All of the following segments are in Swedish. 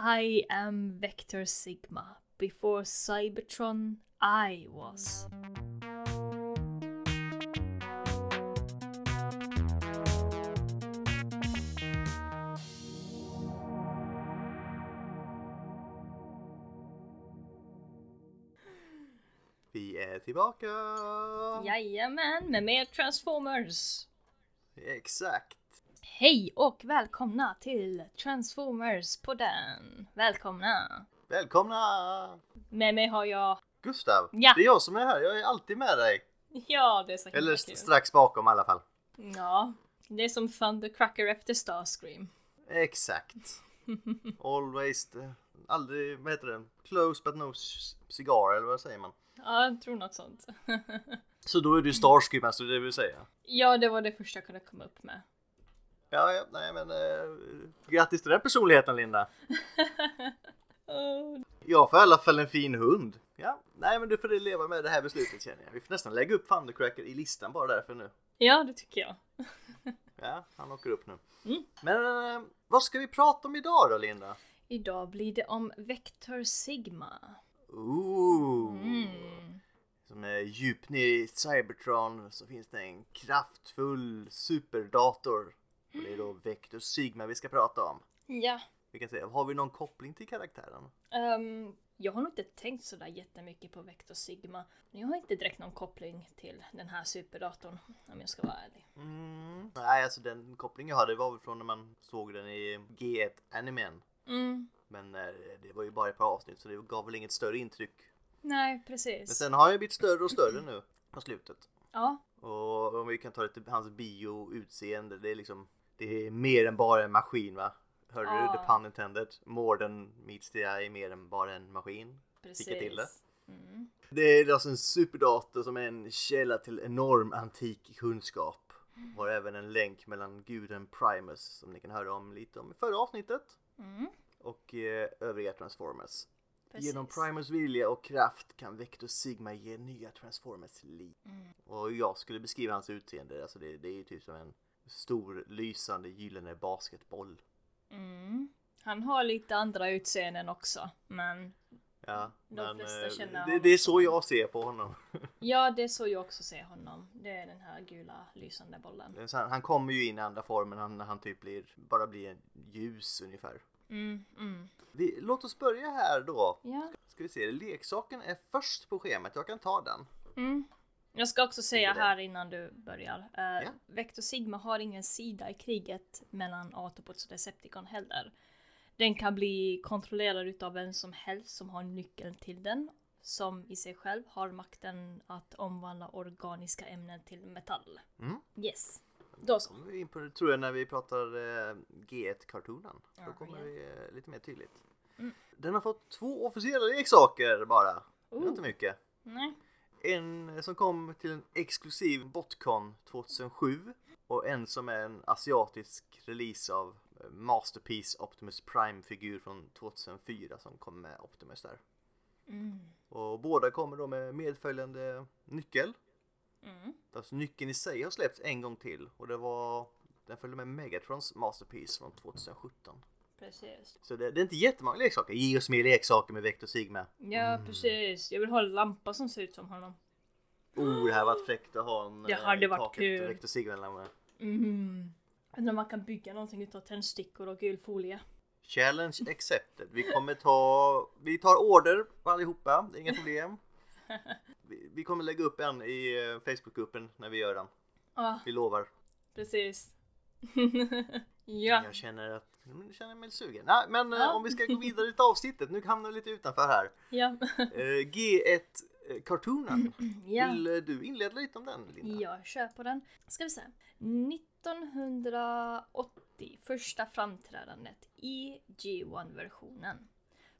I am Vector Sigma. Before Cybertron, I was. Vi er är tillbaka! Jajamän, med mer Transformers! Exakt! Hej och välkomna till Transformers på den. Välkomna! Välkomna! Med mig har jag... Gustav! Ja. Det är jag som är här, jag är alltid med dig! Ja, det är så Eller kul. strax bakom i alla fall. Ja, det är som Thundercracker efter Starscream. Exakt! Always, the, aldrig, vad heter det? Close but no cigar, eller vad säger man? Ja, jag tror något sånt. Så då är du Starscream, alltså det vill säga? ja, det var det första jag kunde komma upp med. Ja, ja, nej men eh, grattis till den personligheten Linda! Åh, Jag får i alla fall en fin hund. Ja, nej men du får leva med det här beslutet känner jag. Vi får nästan lägga upp Thundercracker i listan bara därför nu. Ja, det tycker jag. Ja, han åker upp nu. Mm. Men eh, vad ska vi prata om idag då Linda? Idag blir det om Vector Sigma. Ooh. Mm. Som är djupt ner i Cybertron så finns det en kraftfull superdator. Och det är då Vector Sigma vi ska prata om. Ja. Vi kan säga, har vi någon koppling till karaktären? Ehm, jag har nog inte tänkt sådär jättemycket på Vector Sigma. Men jag har inte direkt någon koppling till den här superdatorn, om jag ska vara ärlig. Mm. Nej, alltså den koppling jag hade var väl från när man såg den i G1-animen. Mm. Men eh, det var ju bara ett par avsnitt så det gav väl inget större intryck. Nej, Men precis. sen har jag blivit större och större nu på slutet. Ja, Och om vi kan ta lite hans bio-utseende, det är liksom Det är mer än bara en maskin va? Hörde Ja. du? The pun intended. More than meets the eye, mer än bara en maskin. precis. Fick jag till det. Mm. Det är alltså en superdator som är en källa till enorm antik kunskap. Har även en länk mellan guden Primus som ni kan höra om lite om i förra avsnittet. Mm. Och eh, övriga Transformers. Precis. Genom Primus vilja och kraft kan Vector Sigma ge nya Transformers liv. Mm. Och jag skulle beskriva hans utseende, alltså det, det är ju typ som en stor lysande gyllene basketboll. Mm. Han har lite andra utseenden också, men Ja, De men flesta eh, känner det, det är så jag ser på honom. ja, det är så jag också ser honom. Det är den här gula lysande bollen. Han kommer ju in i andra formen han- när han typ blir, bara blir ljus ungefär. Mm, mm. Vi, låt oss börja här då. Ja. Ska vi se, leksaken är först på schemat, jag kan ta den. Mm. Jag ska också säga här innan du börjar. Uh, Ja. Vector Sigma har ingen sida i kriget mellan Autobots och Decepticon heller. Den kan bli kontrollerad utav vem som helst som har nyckeln till den. Som i sig själv har makten att omvandla organiska ämnen till metall. Mm. Yes. Då så. vi in på det tror jag när vi pratar eh, G1-kartonen. Då kommer vi eh, lite mer tydligt. Mm. Den har fått två officiella leksaker bara. Det är Oh. inte mycket. Nej. En som kom till en exklusiv Botcon 2007 och en som är en asiatisk release av eh, Masterpiece Optimus Prime-figur från 2004 som kom med Optimus där. Mm. Och båda kommer då med medföljande nyckel. Mm. Alltså nyckeln i sig har släppts en gång till och det var den följde med Megatrons Masterpiece från 2017. Precis. Så det, det är inte jättemånga leksaker. Ge oss mer leksaker med Vector Sigma. Ja, precis. Jag vill ha en lampa som ser ut som honom. Oh, det här var fräckt att ha en Det eh, hade i varit taket, kul. Vector Sigma. Mm. Undrar om man kan bygga någonting utav tändstickor och gul folie. Challenge accepted. Vi kommer ta, vi tar order på allihopa, det är inga problem. Vi, vi kommer lägga upp en i eh, Facebookgruppen när vi gör den. Ja, Vi lovar. precis. ja. Jag känner att, jag känner mig sugen. Nej, men eh, Ja. om vi ska gå vidare det avsnittet, nu hamnar vi lite utanför här. Ja. Eh, G1-kartonen. ja. Vill du inleda lite om den Linda? Jag kör på den. Ska vi se. 1980, första framträdandet i G1-versionen.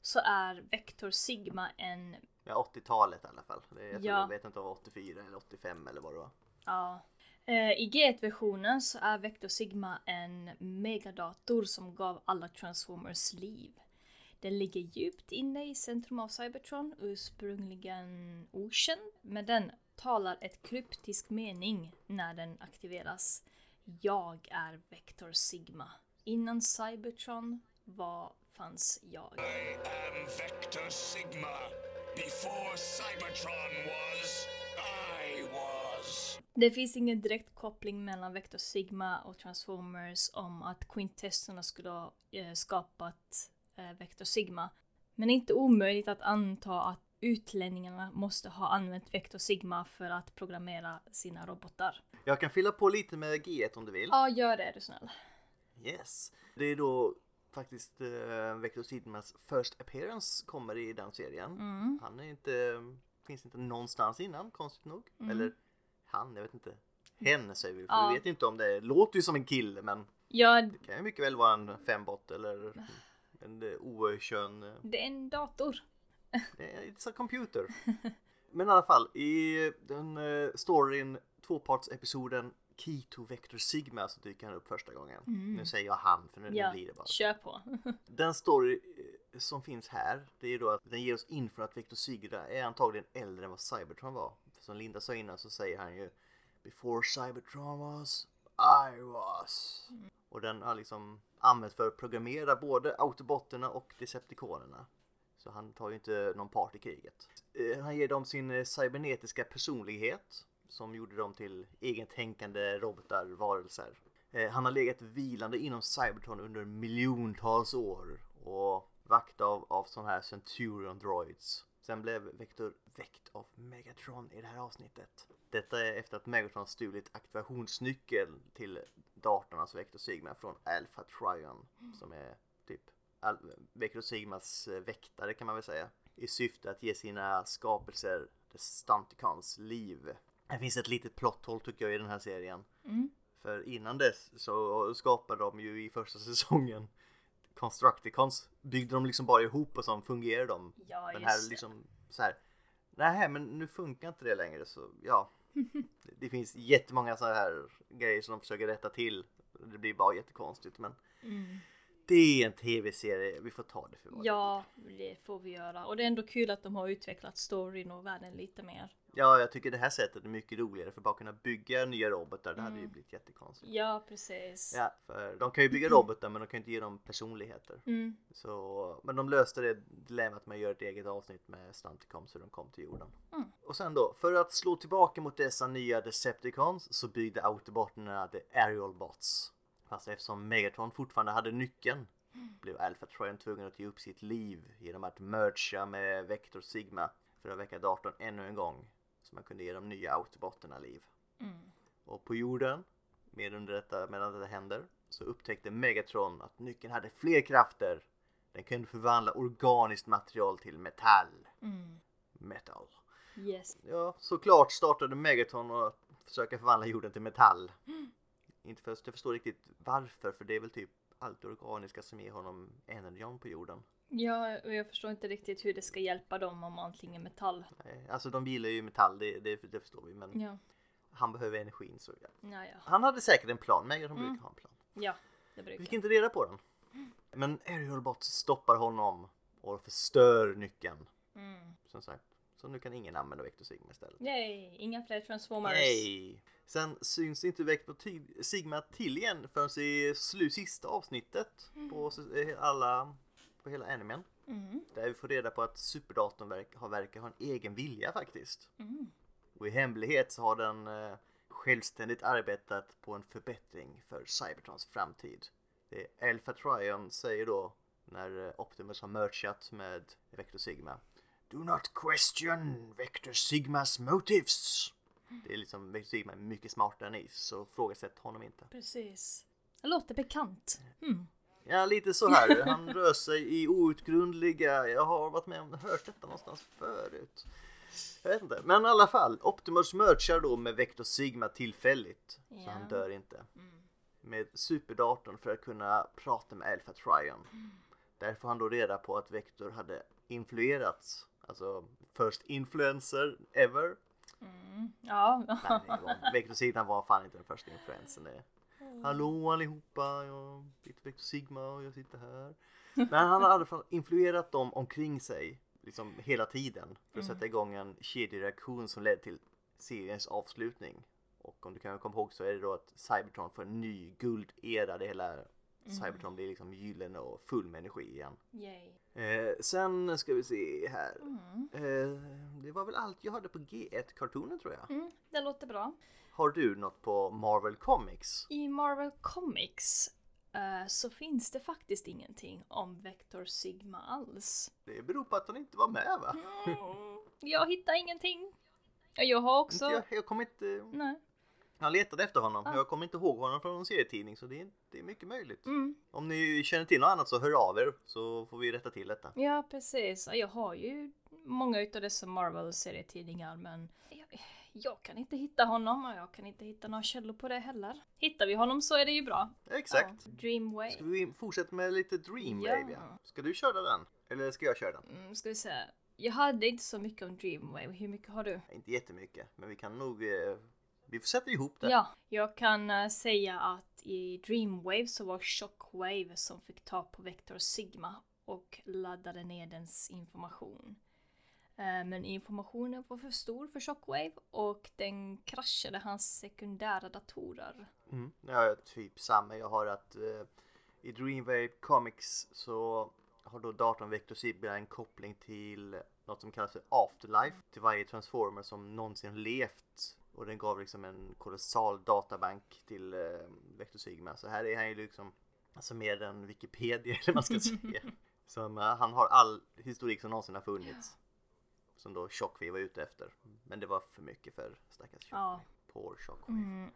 Så är Vector Sigma en Ja, 80-talet i alla fall. Det jag, tror, Ja. jag vet inte om det var 84 eller 85 eller vad det var. Ja. Eh, I G1-versionen så är Vector Sigma en megadator som gav alla Transformers liv. Den ligger djupt inne i centrum av Cybertron, ursprungligen okänd, men den talar ett kryptisk mening när den aktiveras. Jag är Vector Sigma. Innan Cybertron var fanns jag. I am Vector Sigma. Before Cybertron was, I was. Det finns ingen direkt koppling mellan Vector Sigma och Transformers om att quintesterna skulle ha eh, skapat eh, Vector Sigma. Men det är inte omöjligt att anta att utlänningarna måste ha använt Vector Sigma för att programmera sina robotar. Jag kan fylla på lite med G1 om du vill. Ja, gör det är du snäll. Yes. Det är då faktiskt uh, Vector Sigmas first appearance kommer i den serien. Mm. Han är inte, finns inte någonstans innan, konstigt nog. Eller han, jag vet inte. Hen säger vi, för Ja. vi vet inte om det låter ju som en kille men Ja, det kan ju mycket väl vara en fembot eller en uh, okön uh, det är en dator. It's a computer. Men i alla fall, i den uh, storyn, tvåpartsepisoden Key to Vector Sigma så dyker han upp första gången. Nu säger jag han för nu, Ja, blir det bara. kör på. Den story eh, som finns här, det är då att den ger oss inför att Vector Sigma är antagligen äldre än vad Cybertron var. För som Linda sa innan så säger han ju Before Cybertron was, I was. Och den har liksom använts för att programmera både Autobotterna och Decepticonerna. Så han tar ju inte någon part i kriget. Eh, Han ger dem sin eh, cybernetiska personlighet som gjorde dem till egentänkande robotar, varelser. Eh, Han har legat vilande inom Cybertron under miljontals år och vakt av, av sådana här Centurion droids. Sen blev Vector väckt av Megatron i det här avsnittet. Detta är efter att Megatron stulit aktivationsnyckeln till datorn, alltså Vector Sigma, från Alpha Trion som är typ Al- Vector Sigmas eh, väktare kan man väl säga. I syfte att ge sina skapelser, The Stunticons, liv. Det finns ett litet plotthål tycker jag i den här serien. Mm. För innan dess så skapade de ju i första säsongen Constructicons. Byggde de liksom bara ihop och så fungerar de. Ja, just här liksom så här. Nej men nu funkar inte det längre så ja. Det finns jättemånga så här grejer som de försöker rätta till. Det blir bara jättekonstigt men Mm. det är en tv-serie, vi får ta det för vad Ja, det får vi göra. Och det är ändå kul att de har utvecklat storyn och världen lite mer. Ja, jag tycker det här sättet är mycket roligare för att bara kunna bygga nya robotar, det hade Mm. ju blivit jättekonstigt. Ja, precis. Ja, för de kan ju bygga robotar men de kan inte ge dem personligheter. Mm. Så, men de löste det dilemmat med att göra ett eget avsnitt med Stunticons hur de kom till jorden. Mm. Och sen då, för att slå tillbaka mot dessa nya Decepticons så byggde Autobotterna The Aerial Bots. Fast eftersom Megatron fortfarande hade nyckeln blev Alpha Trion tvungen att ge upp sitt liv genom att mercha med Vector Sigma för att väcka datorn ännu en gång. Så man kunde ge de nya Autobotterna liv. Mm. Och på jorden, med under detta, medan detta händer, så upptäckte Megatron att nyckeln hade fler krafter. Den kunde förvandla organiskt material till metall. Mm. Metal. Yes. Ja, såklart startade Megatron att försöka förvandla jorden till metall. Inte för att jag förstår riktigt varför, för det är väl typ allt organiska som ger honom energin på jorden. Ja, och jag förstår inte riktigt hur det ska hjälpa dem om allting är metall. Nej, Alltså de gillar ju metall, det, det, det förstår vi, men Ja, han behöver energin så ja. ja, ja. Han hade säkert en plan, Megatron Mm. brukar ha en plan. Ja, det Vi brukar. fick inte reda på den. Men Aerialbot stoppar honom och förstör nyckeln. Mm. Som sagt. Så nu kan ingen använda Vector Sigma istället. Yay, inga fler transformers. Nej! Sen syns inte Vector Sigma till igen förrän i sista avsnittet på s- eh, alla på hela animen. Mm. Där vi får reda på att superdatorn verk, har, verkar ha en egen vilja faktiskt. Mm. Och i hemlighet så har den eh, självständigt arbetat på en förbättring för Cybertrons framtid. Det är Alpha Trion säger då när eh, Optimus har merchat med Vector Sigma. Do not question Vector Sigmas motives. Det är liksom Vector Sigma är mycket smartare än ni så frågasätt honom inte. Precis. Det låter bekant. Mm. Ja, lite så här. Han rör sig i outgrundliga... Jag har varit med om hört detta någonstans förut. Jag vet inte. Men i alla fall, Optimus merchar då med Vector Sigma tillfälligt. Så Ja. han dör inte. Mm. Med superdatorn för att kunna prata med Alpha Trion. Där får han då reda på att Vector hade influerats. Alltså, first influencer ever. Mm. Ja. Nej, Vector Sigma var fan inte den första influensen. Det. Hallå allihopa, jag heter Vector Sigma och jag sitter här. Men han hade i alla fall influerat dem omkring sig liksom hela tiden för att sätta igång en kedjereaktion som ledde till seriens avslutning. Och om du kan komma ihåg så är det då att Cybertron får en ny guldera. Det hela Cybertron blir liksom gyllene och full med energi igen. Eh, sen ska vi se här. Mm. Eh, det var väl allt jag hade på G1-kartonen tror jag. Mm, det låter bra. Har du något på Marvel Comics? I Marvel Comics eh, så finns det faktiskt ingenting om Vector Sigma alls. Det beror på att han inte var med va? Mm, jag hittar ingenting. Jag har också... Jag, jag kommer inte... Nej. Jag letade efter honom. Ah. Jag kommer inte ihåg honom från någon serietidning så det är, det är mycket möjligt. Mm. Om ni känner till något annat så hör av er så får vi rätta till detta. Ja, precis. Jag har ju många utav dessa Marvel-serietidningar men jag, jag kan inte hitta honom och jag kan inte hitta några källor på det heller. Hittar vi honom så är det ju bra. Exakt. Ja, Dreamwave. Ska vi fortsätta med lite Dreamwave? Ja. Ska du köra den? Eller ska jag köra den? Mm, ska vi se. Jag hade inte så mycket om Dreamwave. Hur mycket har du? Inte jättemycket, men vi kan nog... Eh, vi får sätta ihop det. Ja, jag kan eh, säga att i Dreamwave så var Shockwave som fick ta på Vector Sigma och laddade ner dens information. Eh, Men informationen var för stor för Shockwave och den kraschade hans sekundära datorer. Mm. Ja, typ samma. Jag har att eh, i Dreamwave Comics så har då datorn Vector Sigma en koppling till något som kallas för Afterlife till varje transformer som någonsin levt. Och den gav liksom en kolossal databank till eh, Vector Sigma. Så här är han ju liksom alltså mer än Wikipedia eller vad man ska säga. Som, eh, han har all historik som någonsin har funnits. Som då Shockwave var ute efter. Men det var för mycket för stackars Shockwave. Ja. Poor Shockwave. Mm.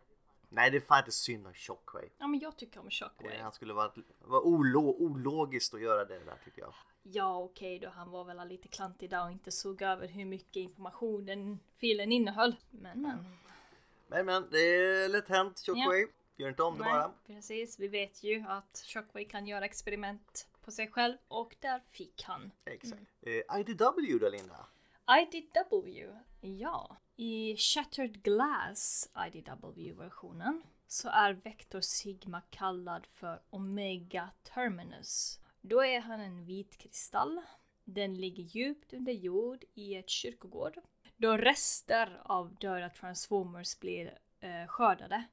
Nej det är fan inte synd om Shockwave. Ja men jag tycker om Shockwave. Han skulle vara, vara olo, ologiskt att göra det där tycker jag. Ja okej då, han var väl lite klantig där och inte såg över hur mycket information den filen innehöll. Men men. Men men det är lätt hänt Shockwave. Gör inte om det Nej, bara. precis. Vi vet ju att Shockwave kan göra experiment på sig själv och där fick han. Exakt. Eh, IDW då Linda? IDW, ja. I Shattered Glass IDW-versionen så är Vector Sigma kallad för Omega Terminus. Då är han en vit kristall. Den ligger djupt under jord i ett kyrkogård. Då rester av döda transformers blir eh, skördade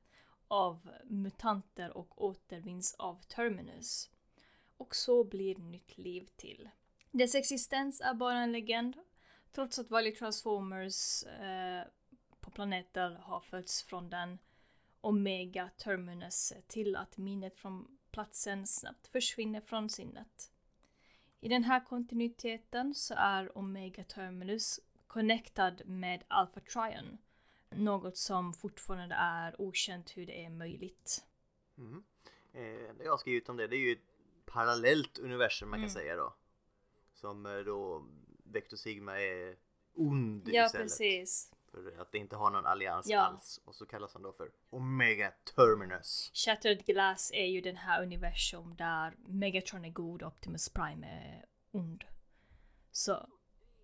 av mutanter och återvinns av Terminus. Och så blir nytt liv till. Dess existens är bara en legend Trots att varje Transformers eh, på planeter har fötts från den Omega Terminus till att minnet från platsen snabbt försvinner från sinnet. I den här kontinuiteten så är Omega Terminus connectad med Alpha Trion. Något som fortfarande är okänt hur det är möjligt. Mm. Eh, det jag har skrivit om det, det är ju ett parallellt universum man kan Mm. säga då. Som eh, då Vector Sigma är ond Ja, istället. precis. För att det inte har någon allians Ja. alls. Och så kallas han då för Omega Terminus. Shattered Glass är ju den här universum där Megatron är god och Optimus Prime är ond. Så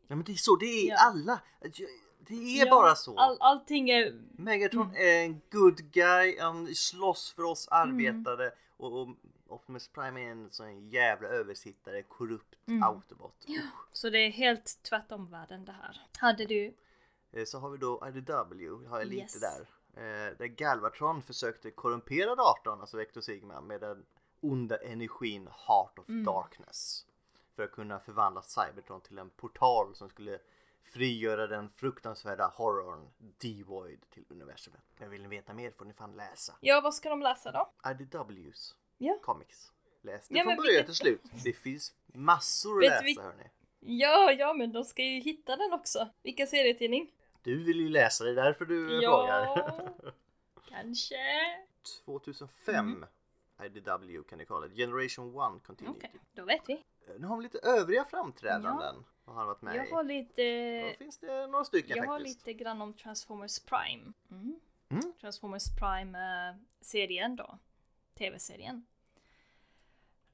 Ja men det är så, det är Ja. alla. Det är Ja, bara så. All, allting är... Megatron Mm. är en good guy, han slåss för oss arbetare och, och Optimus Prime är en sån jävla översittare, korrupt Mm. autobot. Så det är helt tvärtom världen det här. Hade du... Eh, Så har vi då IDW, har jag lite Yes. där. Eh, Där Galvatron försökte korrumpera datorn, alltså Vector Sigma, med den onda energin Heart of Mm. Darkness. För att kunna förvandla Cybertron till en portal som skulle frigöra den fruktansvärda horrorn Devoid till universumet. Men vill ni veta mer får ni fan läsa. Ja, vad ska de läsa då? IDWs Ja. comics. Läs det Ja, från början till slut. Det finns massor att läsa vi- hörni. Ja, ja, men de ska ju hitta den också. Vilka serietidning? Du vill ju läsa det, därför du Ja. frågar. Kanske. 2005 IDW kan ni kalla det. Generation 1 Continuity. Okej, då vet vi. Eh, Nu har vi lite övriga framträdanden. Vad har han varit med Jag i? har lite... Då finns det några stycken Jag har faktiskt. lite grann om Transformers Prime. Mm. Mm. Transformers Prime-serien då. TV-serien.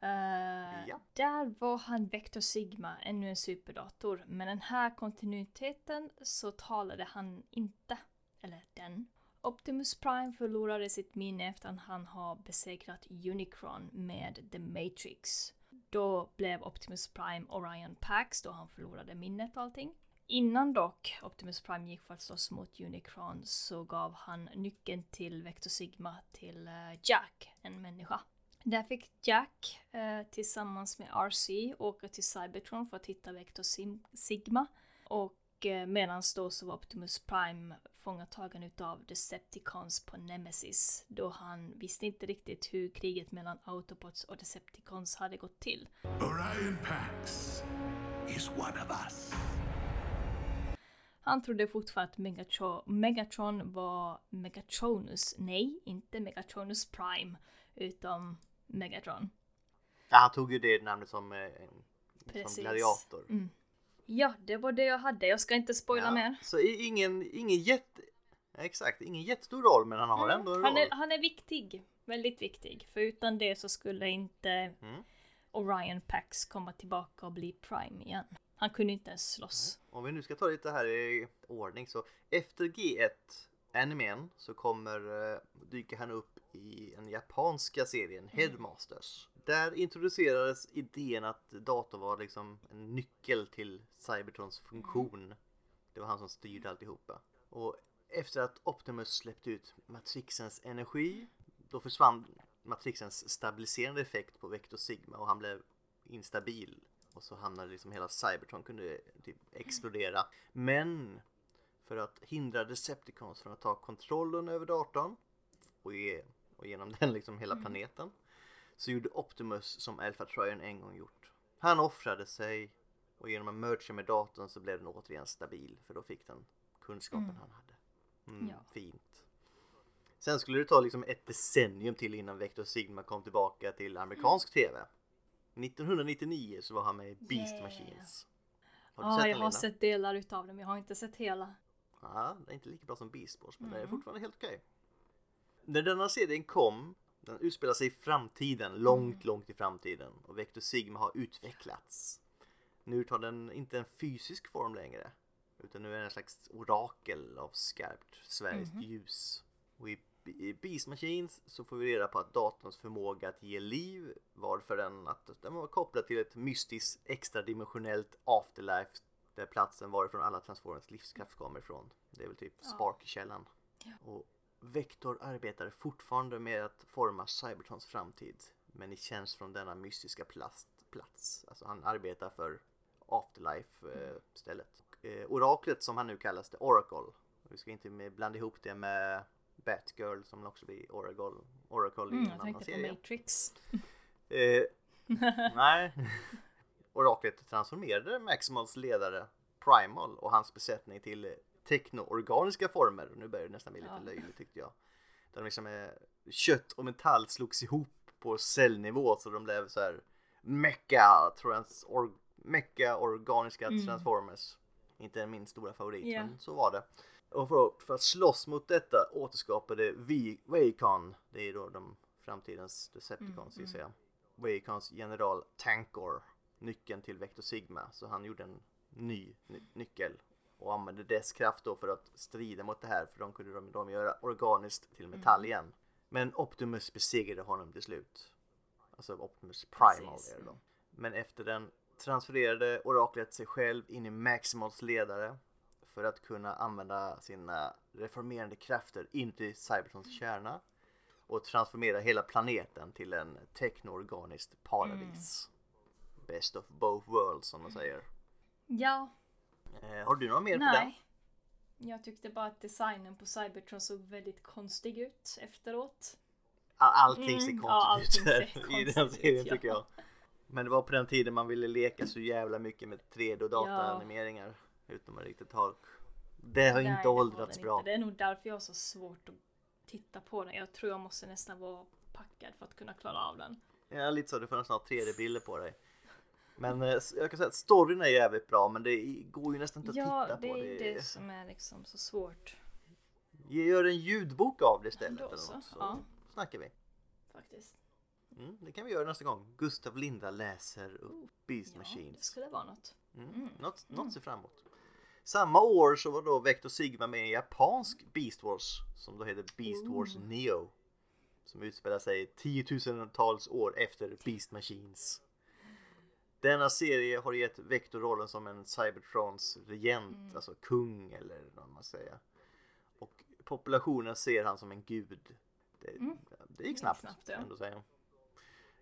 Eh, Ja. Där var han Vector Sigma, ännu en superdator. Men den här kontinuiteten så talade han inte. Eller den. Optimus Prime förlorade sitt minne efter att han har besegrat Unicron med The Matrix. Då blev Optimus Prime Orion Pax då han förlorade minnet och allting. Innan dock Optimus Prime gick för att slåss mot Unicron så gav han nyckeln till Vector Sigma till eh, Jack, en människa. Där fick Jack eh, tillsammans med RC åka till Cybertron för att hitta Vector Sim- Sigma. Och eh, medan då så var Optimus Prime fångatagen utav Decepticons på Nemesis. Då han visste inte riktigt hur kriget mellan Autobots och Decepticons hade gått till. Orion Pax is one of us. Han trodde fortfarande att Megatron, Megatron var Megatronus. Nej, inte Megatronus Prime, utan Megatron. Ja, han tog ju det namnet som, eh, som gladiator. Mm. Ja, det var det jag hade. Jag ska inte spoila Ja, mer. Så ingen, ingen jätte... Exakt, ingen jättestor roll men han har Mm, ändå en han, roll. är, han är viktig. Väldigt viktig. För utan det så skulle inte Mm. Orion Pax komma tillbaka och bli Prime igen. Han kunde inte ens slåss. Om vi nu ska ta lite här i ordning så efter G1 animen så kommer eh, dyker han upp i den japanska serien Headmasters. Där introducerades idén att datorn var liksom en nyckel till Cybertrons funktion. Det var han som styrde alltihopa. Och efter att Optimus släppte ut Matrixens energi då försvann Matrixens stabiliserande effekt på Vector Sigma och han blev instabil. Och så hamnade liksom hela Cybertron kunde typ explodera. Men för att hindra Decepticons från att ta kontrollen över datorn och, ge, och genom den liksom hela planeten så gjorde Optimus som Alpha Trion en gång gjort. Han offrade sig och genom att mercha med datorn så blev den återigen stabil för då fick den kunskapen han hade. Mm, Ja. Fint. Sen skulle det ta liksom ett decennium till innan Vector Sigma kom tillbaka till amerikansk TV. 1999 så var han med i Beast Yeah. Machines. Har du Ja, sett jag den har Linda? sett delar utav dem. Jag har inte sett hela. Ja, det är inte lika bra som Beast Wars men det är Mm. fortfarande helt okej. När denna serien kom, den utspelar sig i framtiden, långt, Mm. långt i framtiden och Vector Sigma har utvecklats. Nu tar den inte en fysisk form längre utan nu är den en slags orakel av skarpt sfäriskt Mhm. ljus. Och i, i Beast Machines så får vi reda på att datorns förmåga att ge liv var för den att den var kopplad till ett mystiskt extradimensionellt afterlife där platsen varifrån alla Transformers livskraft kommer ifrån. Det är väl typ Ja. Spark-källan. Och Vector arbetar fortfarande med att forma Cybertrons framtid men i tjänst från denna mystiska plast, plats. Alltså han arbetar för Afterlife eh, stället. Eh, oraklet som han nu kallas, det Oracle. Vi ska inte blanda ihop det med Batgirl som också blir Oracle, Oracle i Mm, en jag annan tänkte på serie. Matrix. Eh, nej. Oraklet transformerade Maximals ledare Primal och hans besättning till teknoorganiska former. Nu börjar det nästan bli lite Ja. löjligt tyckte jag. Där de liksom är, kött och metall slogs ihop på cellnivå så de blev så här mecka, trans, or, mecka organiska Mm. transformers. Inte min stora favorit Ja. men så var det. Och för, för att slåss mot detta återskapade vi Wacon, det är då de framtidens Decepticons Mm, jag. Wacons general Tankor, nyckeln till Vector Sigma. Så han gjorde en ny ny nyckel och använde dess kraft då för att strida mot det här för de kunde de, de göra organiskt till metall Mm. igen. Men Optimus besegrade honom till slut. Alltså Optimus Primal Precis. är det då. Men efter den transfererade oraklet sig själv in i Maximals ledare för att kunna använda sina reformerande krafter in till Cybertrons kärna och transformera hela planeten till en teknoorganiskt paradis. Best of both worlds som de säger. Ja, Eh, har du något mer på den? nej. Jag tyckte bara att designen på Cybertron såg väldigt konstig ut efteråt. All, allting ser Mm, konstigt ja, allting ut i den serien ja. tycker jag. Men det var på den tiden man ville leka så jävla mycket med 3D och dataanimeringar utan man riktigt har Det har Nej, inte åldrats bra. Inte. Det är nog därför jag har så svårt att titta på den. Jag tror jag måste nästan vara packad för att kunna klara av den. Ja, lite så. Du får nästan ha 3D-bilder på dig. Men eh, jag kan säga att storyn är jävligt bra men det går ju nästan inte att Ja, titta det på. är ju det som är liksom så svårt Gör en ljudbok av det istället Då eller så, något, så ja. snackar vi. faktiskt. Mm, det kan vi göra nästa gång. Gustav Linda läser upp Beast Ja, det Machines. skulle vara något. Mm. Något, något ser framåt. Samma år så var då Vector Sigma med i en japansk Beast Wars som då heter Beast Wars Neo. Som utspelar sig tiotusentals år efter Beast Machines. Denna serie har gett Vector rollen som en Cybertrons regent, alltså kung eller vad man säger. Och populationen ser han som en gud. Det, det gick snabbt, snabbt, ja. ändå säga.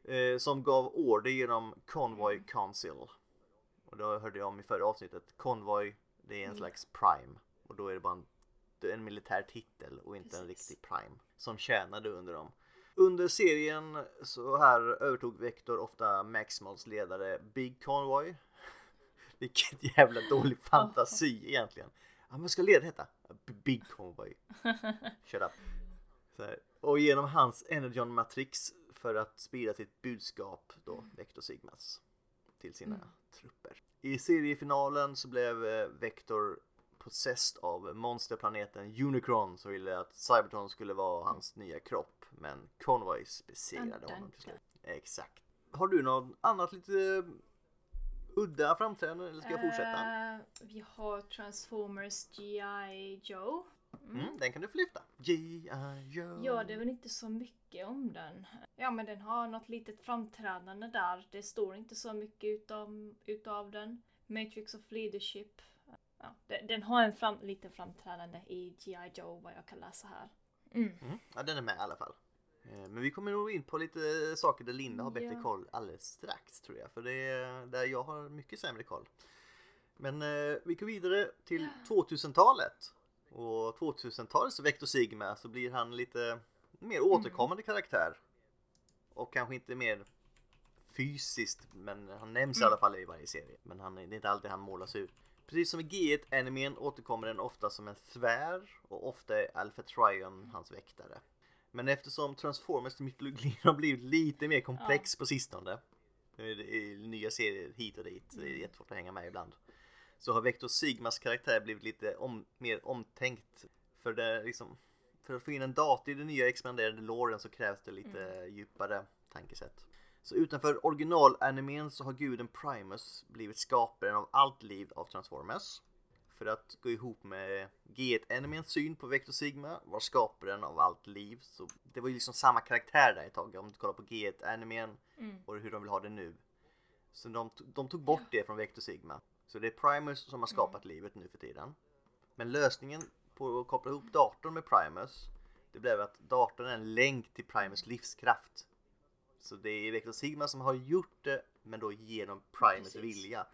Eh, som gav order genom Convoy Council. Och då hörde jag om i förra avsnittet. Convoy, det är en Mm. slags prime. Och då är det bara en, det en militär titel och inte en Precis. riktig prime. Som tjänade under dem. Under serien så här övertog Vector ofta Maximals ledare Big Convoy. Vilket jävla dålig fantasi egentligen. Ja, men ska ledaren heta? Big Convoy. Shut up. Och genom hans Energon Matrix för att sprida sitt budskap då, Vector Sigmas, till sina Mm. trupper. I seriefinalen så blev eh, Vector possessed av monsterplaneten Unicron som ville att Cybertron skulle vara hans nya kropp. Men Convoys besegrade honom till slut. Exakt. Har du något annat lite udda framträdande eller ska jag fortsätta? Eh, vi har Transformers G.I. Joe. Mm, den kan du få lyfta. G.I. Joe. Ja, det är väl inte så mycket om den. Ja, men den har något litet framträdande där. Det står inte så mycket utav, utav den. Matrix of Leadership. Ja, den har en fram, liten framträdande i G.I. Joe, vad jag kan läsa här. Mm. Mm, ja, den är med i alla fall. Eh, Men vi kommer nog in på lite saker där Linda har bättre Ja. koll alldeles strax tror jag. För det är där jag har mycket sämre koll. Men eh, vi går vidare till 2000-talet. Och 2000-talets Vector Sigma så blir han lite mer återkommande karaktär. Och kanske inte mer fysiskt men han nämns i alla fall i varje serie. Men han, det är inte alltid han målas ut. Precis som i G1-animen återkommer den ofta som en sfär och ofta är Alpha Trion hans väktare. Men eftersom Transformers mytologin har blivit lite mer komplex på sistone i nya serier hit och dit, så det är jättesvårt att hänga med ibland. Så har Vector Sigmas karaktär blivit lite om, mer omtänkt. För, det liksom, för att få in en dator i den nya expanderade låren så krävs det lite djupare tankesätt. Så utanför originalanimen så har guden Primus blivit skaparen av allt liv av Transformers. För att gå ihop med G1-animens syn på Vector Sigma var skaparen av allt liv. Så det var ju liksom samma karaktär där ett tag om du kollar på G1-animen Mm. och hur de vill ha det nu. Så de, de tog bort det från Vector Sigma. Så det är Primus som har skapat livet nu för tiden. Men lösningen på att koppla ihop datorn med Primus det blev att datorn är en länk till Primus livskraft. Så det är Vector Sigma som har gjort det men då genom Primus Precis. vilja.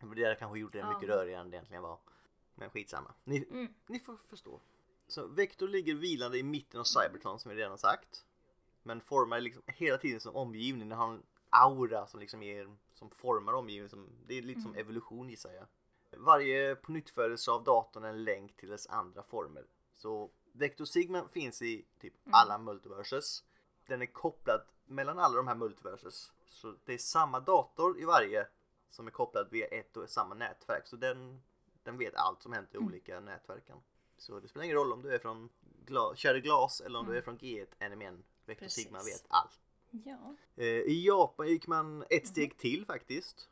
Det där kanske gjorde det mycket Ja. rörigare än det egentligen var. Men skitsamma. Ni, Mm. ni får förstå. Så Vector ligger vilande i mitten av Cybertron som vi redan sagt. Men formar liksom hela tiden som omgivning. Den har en aura som liksom ger, som formar omgivningen. Som, det är lite som evolution gissar jag. Varje pånyttfödelse av datorn är en länk till dess andra former. Så Vector Sigma finns i typ alla multiverses. Den är kopplad mellan alla de här multiverses. Så det är samma dator i varje som är kopplad via ett och samma nätverk. Så den, den vet allt som hänt i olika nätverken. Så det spelar ingen roll om du är från gla- Cherry Glass eller om du är från G1 Animen. Vector Precis. Sigma vet allt. Ja. Eh, I Japan gick man ett steg till faktiskt.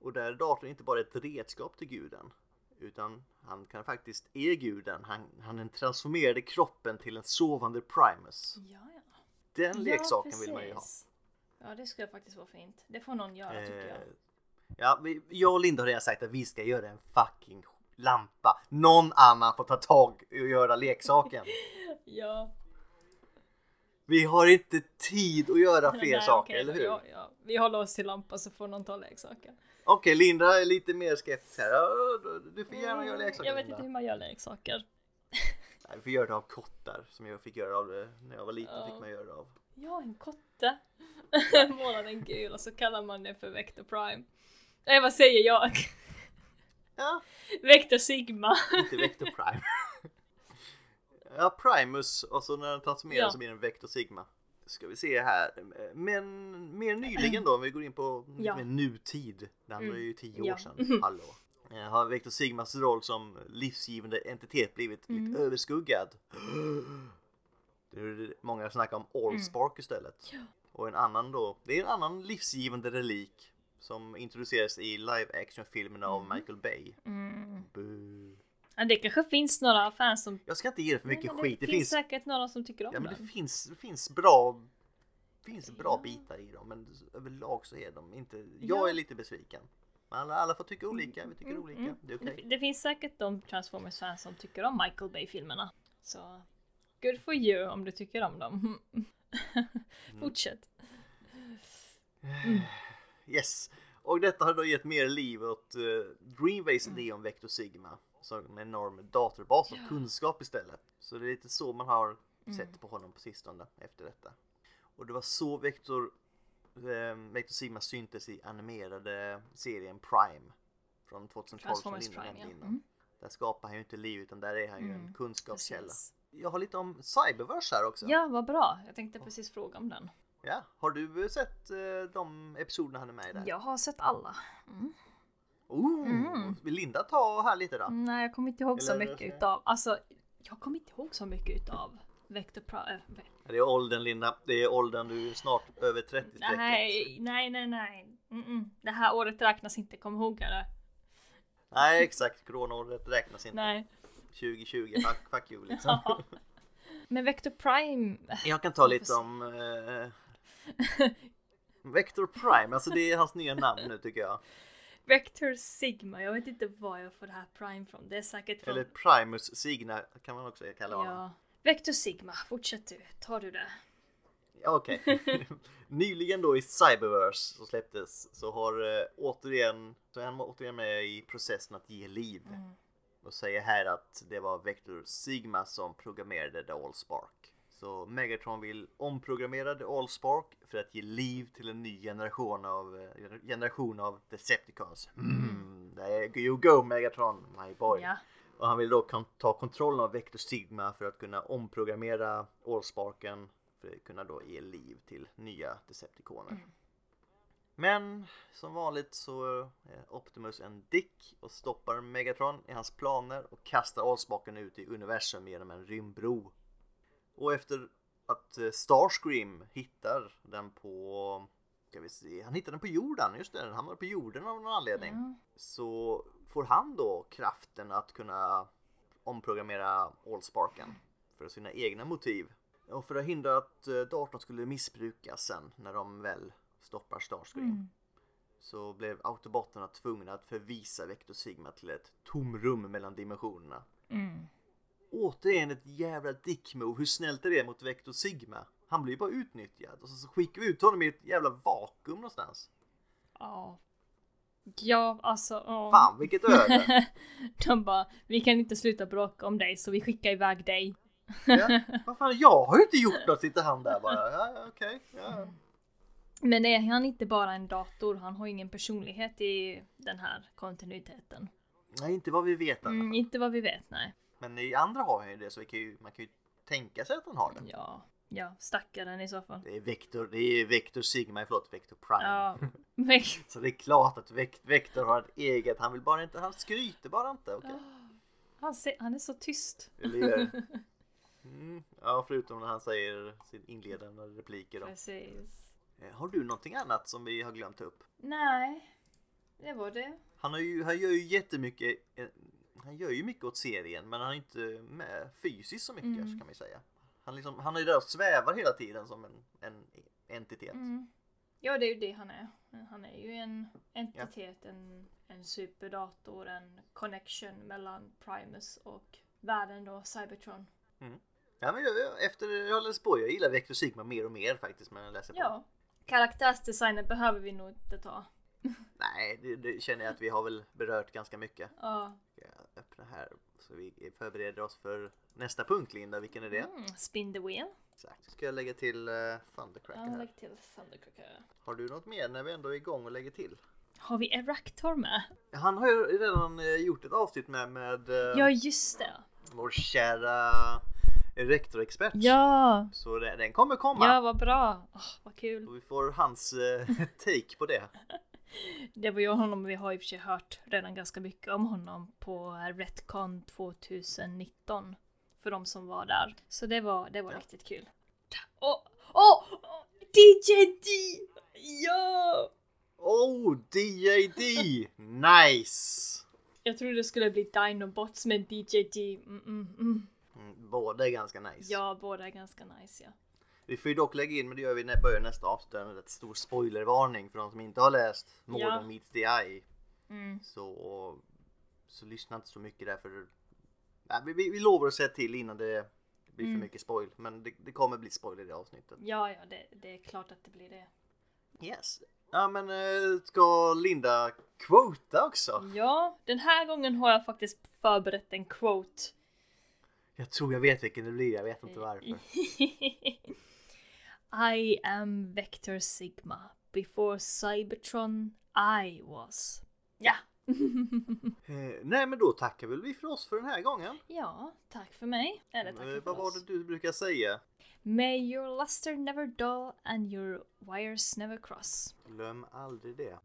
Och där är datorn inte bara ett redskap till guden. Utan han kan faktiskt är guden. Han, han transformerade kroppen till en sovande Primus. Ja, ja. Den ja, leksaken vill man ju ha. Ja, det skulle faktiskt vara fint. Det får någon göra tycker jag. Eh, ja, jag och Linda har redan sagt att vi ska göra en fucking lampa. Någon annan får ta tag och göra leksaken. Ja. Vi har inte tid att göra fler Nej, saker, okej, eller hur? Ja, ja. Vi håller oss till lampa så får någon ta leksaken. Okej, Linda är lite mer skeptisk här. Ja, Du får gärna göra leksaker Jag vet Linda. inte hur man gör leksaker. Nej, vi får göra det av kottar som jag fick göra av det när jag var liten. Ja. fick man göra det av. Ja, en kotte. Målar den gul och så kallar man den för Vector Prime. Nej, vad säger jag? Ja, Vector Sigma. inte Vector Prime. ja, Primus och så när den transformeras Ja. så blir den Vector Sigma. Ska vi se här. Men mer nyligen då, om vi går in på lite Ja. mer nutid. Det andra är ju tio år Ja. sedan. Hallå. Eh, Har Vector Sigmas roll som livsgivande entitet blivit Mm. lite överskuggad? Nu är det många snackar om Allspark istället. Ja. Och en annan då, det är en annan livsgivande relik som introduceras i live action-filmerna Mm. av Michael Bay. Boo. Ja, det kanske finns några fans som... Jag ska inte ge det för mycket Nej, men skit. Det, Det finns finns, säkert några som tycker om ja, men det finns, det finns bra finns bra Ja. bitar i dem men överlag så är de inte, jag Ja. är lite besviken. Alla, alla får tycka olika, vi tycker Mm, olika, mm. det är okej. Det, det finns säkert de Transformers-fans som tycker om Michael Bay-filmerna. Så good for you om du tycker om dem. Mm. Fortsätt. Yes. Och detta har då gett mer liv åt uh, Dreamways idé om Vector Sigma. Som en enorm datorbas av kunskap istället. Så det är lite så man har sett på honom på sistone efter detta. Och det var så Vector, eh, Vector Sigma syntes i animerade serien Prime. Från 2012 som Linda nämnde ja. innan. Mm. Där skapar han ju inte liv utan där är han ju en kunskapskälla. Precis. Jag har lite om Cyberverse här också. Ja, vad bra. Jag tänkte precis fråga om den. Ja, Har du eh, sett eh, de episoderna han är med i där? Jag har sett alla. Oh, Vill Linda ta här lite då? Nej, jag kommer inte ihåg så Eller- mycket utav, alltså, jag kommer inte ihåg så mycket utav Vector Prime. Det är åldern Linda, det är åldern du är snart över 30 strecket. Nej, nej, nej, nej. Mm-mm. Det här året räknas inte, kom ihåg det. Nej exakt, coronaåret räknas inte. Nej. 2020, fuck, fuck you liksom. Ja. Men Vector Prime, Jag kan ta lite om eh, Vector Prime, alltså det är hans nya namn nu tycker jag. Vector Sigma, jag vet inte var jag får det här Prime från. Det är säkert från... Eller Primus Signa kan man också kalla honom. Ja. Vector Sigma, fortsätt du. Tar du det? Ja, Okej. Nyligen då i Cyberverse så släpptes så har eh, återigen, så han var återigen med i processen att ge liv. Och säger här att det var Vector Sigma som programmerade The Allspark. Så Megatron vill omprogrammera The Allspark för att ge liv till en ny generation av, eh, generation av Decepticons. Mm, there you go Megatron, my boy. Ja. Och han vill då ta kontrollen av Vector Sigma för att kunna omprogrammera Allsparken för att kunna då ge liv till nya Decepticoner. Men som vanligt så är Optimus en dick och stoppar Megatron i hans planer och kastar Allsparken ut i universum genom en rymdbro. Och efter att eh, Starscream hittar den på Ska vi se, han hittar den på jorden, just det, den hamnar på jorden av någon anledning. Så får han då kraften att kunna omprogrammera Allsparken för sina egna motiv. Och för att hindra att eh, datorn skulle missbrukas sen när de väl stoppar Starscream. Så blev autobotterna tvungna att förvisa Vector Sigma till ett tomrum mellan dimensionerna. Mm. Återigen ett jävla dickmove. Hur snällt är det mot Vector Sigma? Han blir ju bara utnyttjad och så, skickar vi ut honom i ett jävla vakuum någonstans. Ja. Ja, alltså. ja. Fan vilket öde! De bara, vi kan inte sluta bråka om dig så vi skickar iväg dig. Ja. Vad fan, jag har ju inte gjort något, sitter han där bara. Ja, ja, okej. ja. Men är han inte bara en dator? Han har ingen personlighet i den här kontinuiteten. Nej, inte vad vi vet. Mm, inte vad vi vet, nej. Men i andra har han ju det så kan ju, man kan ju tänka sig att han har det. Ja, ja, stackaren i så fall. Det är Vector, det är Vector Sigma, förlåt, Vector Prime. Ja, Så det är klart att Vec- Vector har ett eget, han vill bara inte, han skryter bara inte. okej? han, ser, han är så tyst. Mm, ja, förutom när han säger sin inledande repliker. Då. Precis. Eh, Har du någonting annat som vi har glömt ta upp? Nej, det var det. Han, har ju, han gör ju jättemycket, eh, han gör ju mycket åt serien men han är inte med fysiskt så mycket Mm. kan man säga. Han, liksom, han är där och svävar hela tiden som en, en entitet. Mm. Ja, det är ju det han är. Han är ju en entitet, en, en superdator, en connection mellan Primus och världen då, Cybertron. Ja, men jag, jag, efter jag har läst på, jag gillar Vector Sigma mer och mer faktiskt men jag läser på. Ja. Karaktärsdesignen behöver vi nog inte ta. Nej, det, det känner jag att vi har väl berört ganska mycket. Ja. Öppnar här så vi förbereder oss för nästa punkt Linda, vilken är det? Mm, spin the wheel. Exakt. Ska jag lägga till uh, Thundercracker här. lägg till Thundercracker. Har du något mer när vi ändå är igång och lägger till? Har vi Eraktor med? Han har ju redan eh, gjort ett avsnitt med, med eh, Ja, just det. vår kära rektorexpert. Ja, Så den kommer komma. ja vad bra. Åh, vad kul. Och vi får hans take på det. Det var ju honom, vi har i och för sig hört redan ganska mycket om honom på Retcon 2019. För de som var där. Så det var, det var Ja. riktigt kul. Åh, åh, åh, DJD! Ja! Oh, DJD! Nice! Jag trodde det skulle bli Dinobots men DJD, mm, mm, mm. Mm, båda är ganska nice. Ja, båda är ganska nice ja. Vi får ju dock lägga in, men det gör vi när vi börjar nästa avsnitt, en rätt stor spoilervarning för de som inte har läst More Ja. meets the eye. Mm. Så, så lyssna inte så mycket där för Nej, vi, vi, vi lovar att säga till innan det blir Mm. för mycket spoil. Men det, det kommer bli spoil i det avsnittet. Ja, ja, det, det är klart att det blir det. Yes. Ja men eh, ska Linda quota också? Ja, den här gången har jag faktiskt förberett en quote. Jag tror jag vet vilken det blir, jag vet inte varför. I am Vector Sigma. Before Cybertron I was. Ja. Eh, nej men då tackar väl vi för oss för den här gången. ja, tack för mig. Eller tack Eh, för vad var det du brukar säga? May your luster never dull and your wires never cross. Glöm aldrig det.